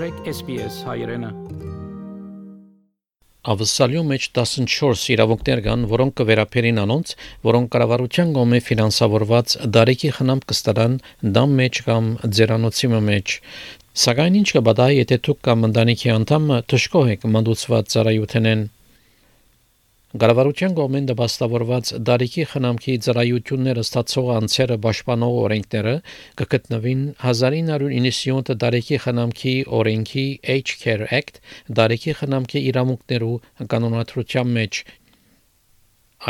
մտրեք SPS հայրենը։ Ավսալյու մեջ 14 իրավունքներ կան, որոնք կվերապերին անոնց, որոնք կառավարության կողմէ ֆինանսավորված դարեկի խնամ կստանան դամ մեջ կամ ձերանոցի մեջ։ Սակայն ինչ կբադայի, եթե դուք կամ ընտանիքի անդամը թշկող եք մանդուցված ծառայութենեն։ Գարավարության կողմեն դպաստավորված դարիքի խնամքի ծրայությունները ստացող անձերը պաշտպանող օրենքները կգտնվին 1997 դարիքի խնամքի օրենքի Age Care Act դարիքի խնամքի իրավունքներու կանոնադրության մեջ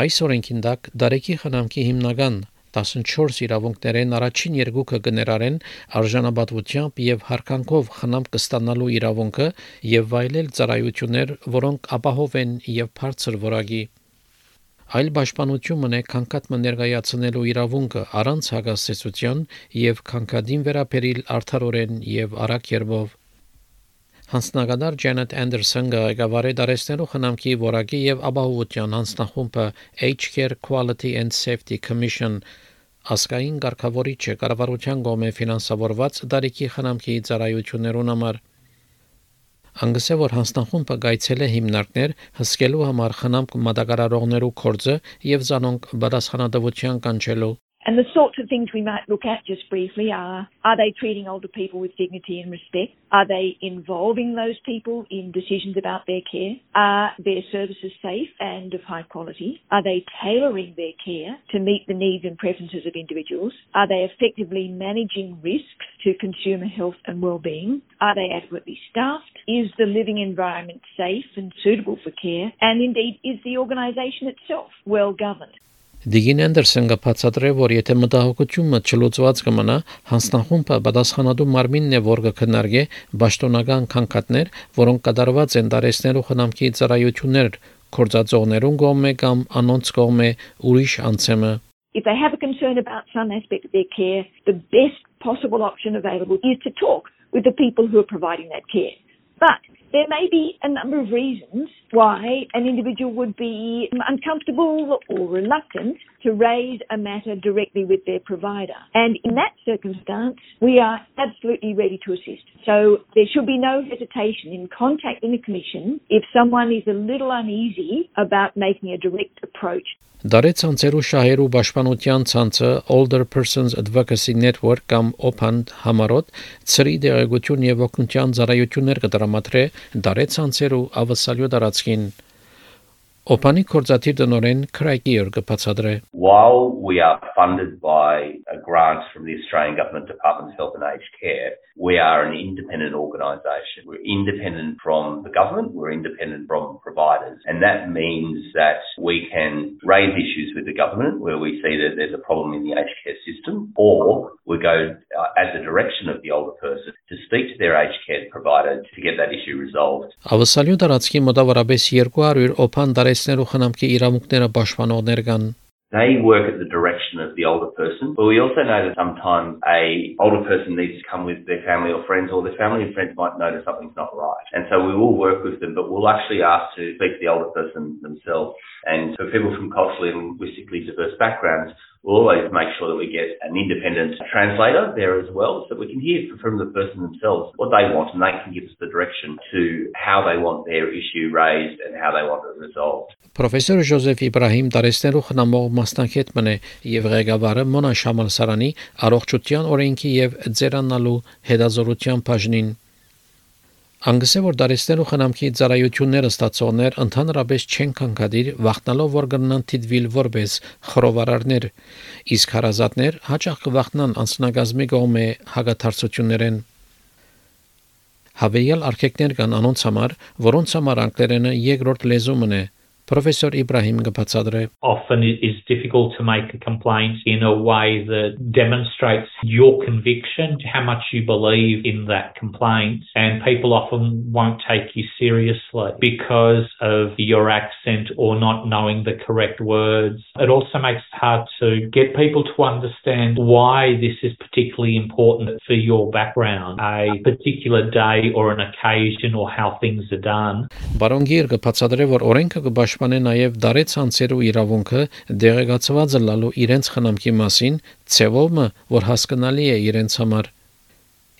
այս օրենքին դակ դարիքի խնամքի հիմնական 14 իրավունքներեն առաջին երկուքը կներարեն արժանապատվությամբ եւ հարկանքով խնամ կստանալու իրավունքը եւ վայելել ծառայություններ, որոնք ապահով են եւ բարձր որակի այլ պաշտպանություն մնե քանքատը ներկայացնելու իրավունքը առանց հագասեցության եւ քանքադին վերապերիլ արդարորեն եւ արագ երբով Հանձնագետար Ջենետ Անդերսոնը ղեկավարի դարեցնելու խնամքի որակի եւ ապահովության հանձնախումբը H-Care Quality and Safety Commission ասկային ղեկավարիչը կառավարության կողմէ ֆինանսավորված դարիքի խնամքի ծառայություններուն համար Անգսե որ հանձնախումբը գայցել է հիմնարկներ հսկելու համար խնամք մատակարարողներու կորձը եւ զանոնք պատասխանատվության կանչելու And the sorts of things we might look at just briefly are are they treating older people with dignity and respect? Are they involving those people in decisions about their care? Are their services safe and of high quality? Are they tailoring their care to meet the needs and preferences of individuals? Are they effectively managing risks to consumer health and well-being? Are they adequately staffed? Is the living environment safe and suitable for care? And indeed, is the organisation itself well governed? Դիգին Անդերսոնը բացատրե, որ եթե մտահոգությունը չլուծված կմնա, հանձնախումբը պատասխանատու մարմինն է, որ կքննարկի ճշտոնական քանքատներ, որոնք կատարված են դարեցնելու խնամքի ծառայություններ կորցածողներուն կողմէ կամ անոնց կողմէ ուրիշ անցեմը If they have a concern about some aspect of their care, the best possible option available is to talk with the people who are providing that care. But there may be a number of reasons why an individual would be uncomfortable or reluctant to raise a matter directly with their provider. And in that circumstance, we are absolutely ready to assist. So there should be no hesitation in contacting the Commission if someone is a little uneasy about making a direct approach. Դարեց անցերու շահերու պաշտպանության ցանցը Older Persons Advocacy Network կամ OPAN համարոտ ծրի դեղեցություն եւ օգնության ծառայություններ կդրամատրե դարեց անցերու ավսալյո դարածքին Opani կորզաթիր տնորեն Քրայկիեր կբացատրե While we are funded by a grant from the Australian Government Department of Health and Aged Care, we are an independent organisation. We're independent from the government, we're independent from providers, and that means that we can raise issues with the government where we see that there's a problem in the aged care system, or we go uh, at the direction of the older person to speak to their aged care provider to get that issue resolved. Ավսալյու տարածքի մոտավորապես 200 օփան դարեցներու խնամքի իրավունքները պաշտպանողներ կան They work at the direction of the older person, but we also know that sometimes a older person needs to come with their family or friends, or their family and friends might notice something's not right. And so we will work with them, but we'll actually ask to speak to the older person themselves. And for people from culturally and linguistically diverse backgrounds, we'll always make sure that we get an independent translator there as well so we can hear from the person themselves what they want and they can give us the direction to how they want their issue raised and how they want it resolved. Պրոֆեսոր Ժոզեֆ Իբրահիմ Տարեստերու խնամող մասնակետ մնե եւ ղեկավարը Մոնա Շամալսարանի առողջության օրենքի եւ ձերանալու հետազորության բաժնին Անգսե որ դարեստերու խնամքի ծառայությունները ստացողներ ընդհանրապես չեն կանգադիր վախտնալով որ կգնան թիդվիլ որպես խրովարարներ իսկ հարազատներ հաճախ կվախտնան անձնագազմի կողմէ հագաթարցություններեն Հավելյալ արկեկներ կան անոնց համար, որոնց համար անգլերենը երկրորդ լեզումն է, Professor Ibrahim Gapatsadre. Often it is difficult to make a complaint in a way that demonstrates your conviction, how much you believe in that complaint, and people often won't take you seriously because of your accent or not knowing the correct words. It also makes it hard to get people to understand why this is particularly important for your background, a particular day or an occasion or how things are done. Բարոնգիր կբացատրե, որ օրենքը Կպաշտպանե նաև դարեց անցերու իրավունքը դեղեկացված լալու իրենց խնամքի մասին ցևոմը, որ հասկանալի է իրենց համար։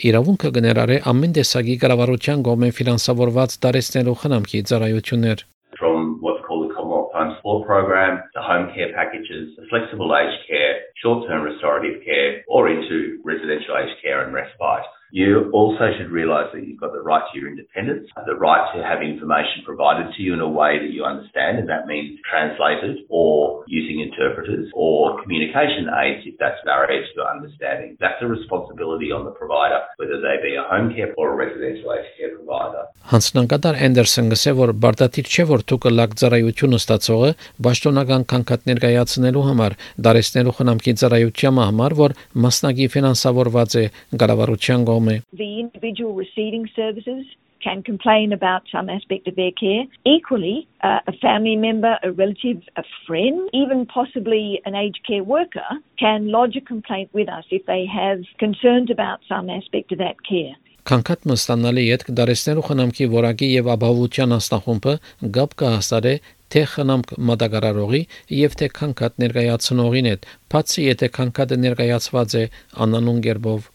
Իրավունքը կներառե ամեն տեսակի կառավարության կողմէ ֆինանսավորված դարեցնելու խնամքի ծառայություններ from what's called the Commonwealth Support Program, the home care packages, the flexible aged care, short-term restorative care, or into residential aged care and respite. You also should realise that you've got the right to your independence, the right to have information provided to you in a way that you understand, and that means translated or using interpreters or communication aids if that's barriers to understanding. That's a responsibility on the provider, whether they be a home care or a residential aged care provider. Հանցնանկատար Էնդերսոն գսե որ բարտատիր չէ որ դուք լակ ծառայություն ստացողը պաշտոնական կանգատ ներկայացնելու համար դարեցնելու խնամքի ծառայության համար որ մասնագի ֆինանսավորված է կառավարության կողմէ The individual receiving services can complain about some aspect of their care. Equally, uh, a family member, a relative, a friend, even possibly an aged care worker can lodge a complaint with us if they have concerns about some aspect of that care. Քանքատ մստանալի յետ դարեցնելու խնամքի որակի եւ ապահովության աստախումբը գապ կհասարե թե խնամք մատակարարողի եւ թե քանքատ ներկայացնողին հետ, բացի եթե քանքատը ներկայացված է անանուն գերբով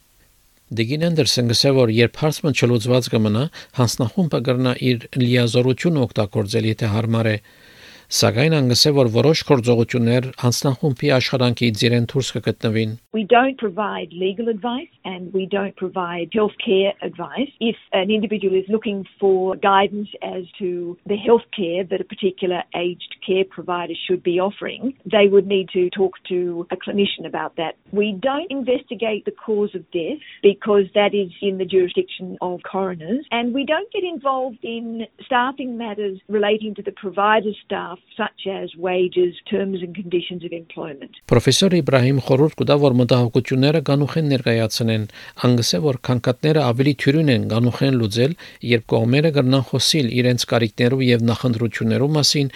Դեգին Անդերսեն գսե որ երբ հարցը չլուծված կմնա, հանձնախումբը կգրնա իր լիազորություն օգտագործել, եթե հարմար է, Սակայն անգսե որ որոշ գործողություններ հանձնախումբի աշխատանքից իրեն դուրս կգտնվին We don't provide legal advice and we don't provide healthcare advice. If an individual is looking for guidance as to the healthcare that a particular aged care provider should be offering, they would need to talk to a clinician about that. We don't investigate the cause of death because that is in the jurisdiction of coroners and we don't get involved in staffing matters relating to the provider staff such as wages, terms and conditions of employment. Պրոֆեսոր Իբրահիմ խորհուրդ կտա որ մտահոգությունները կանուխեն ներկայացնեն, անգսե որ քանքատները ավելի թյուրին են կանուխեն լուծել, երբ կողմերը կգնան խոսիլ իրենց կարիքներով եւ նախընտրություններով մասին,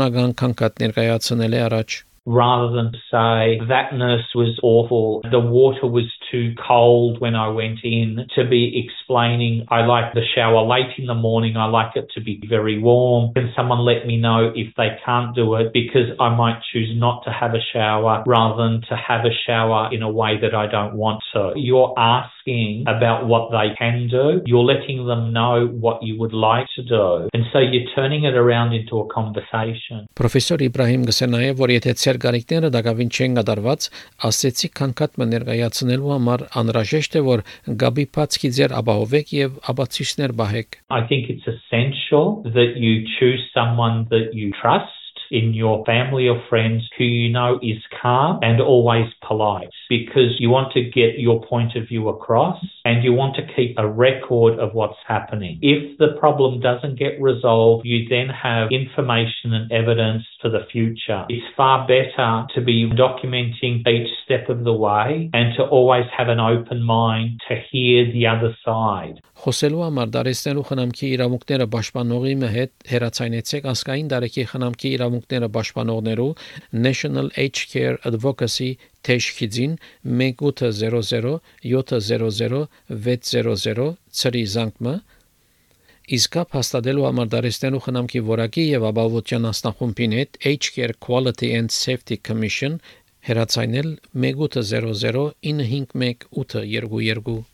ճշտոնական քանքատ ներկայացնել է առաջ rather than say that nurse was awful, the water was too cold when I went in, to be explaining I like the shower late in the morning, I like it to be very warm. Can someone let me know if they can't do it because I might choose not to have a shower rather than to have a shower in a way that I don't want to. You're Asking about what they can do, you're letting them know what you would like to do. And so you're turning it around into a conversation. Professor Իբրահիմ գսենայե որ եթե Ձեր գարիկները դակավին չեն գդարված, ասեցի քանքատ մը ներկայացնելու համար անհրաժեշտ է որ գաբի բացքի ձեր ապահովեք եւ ապացույցներ բահեք I think it's essential that you choose someone that you trust in your family or friends who you know is calm and always polite because you want to get your point of view across and you want to keep a record of what's happening. If the problem doesn't get resolved, you then have information and evidence for the future. It's far better to be documenting each step of the way and to always have an open mind to hear the other side. Խոսելու համար դարեցնելու խնամքի իրավունքները պաշտպանողի հետ հերացայնեցեք ասկային դարեկի խնամքի իրավունքները պաշտպանողներու National Age Care Advocacy թեժքիձին 1800 700 600 ծրի զանգմը իսկ հաստատելու համար դարեցնելու խնամքի որակի եւ ապահովության անձնախումբին հետ Care Quality and Safety Commission հերացայնել 1800 951 822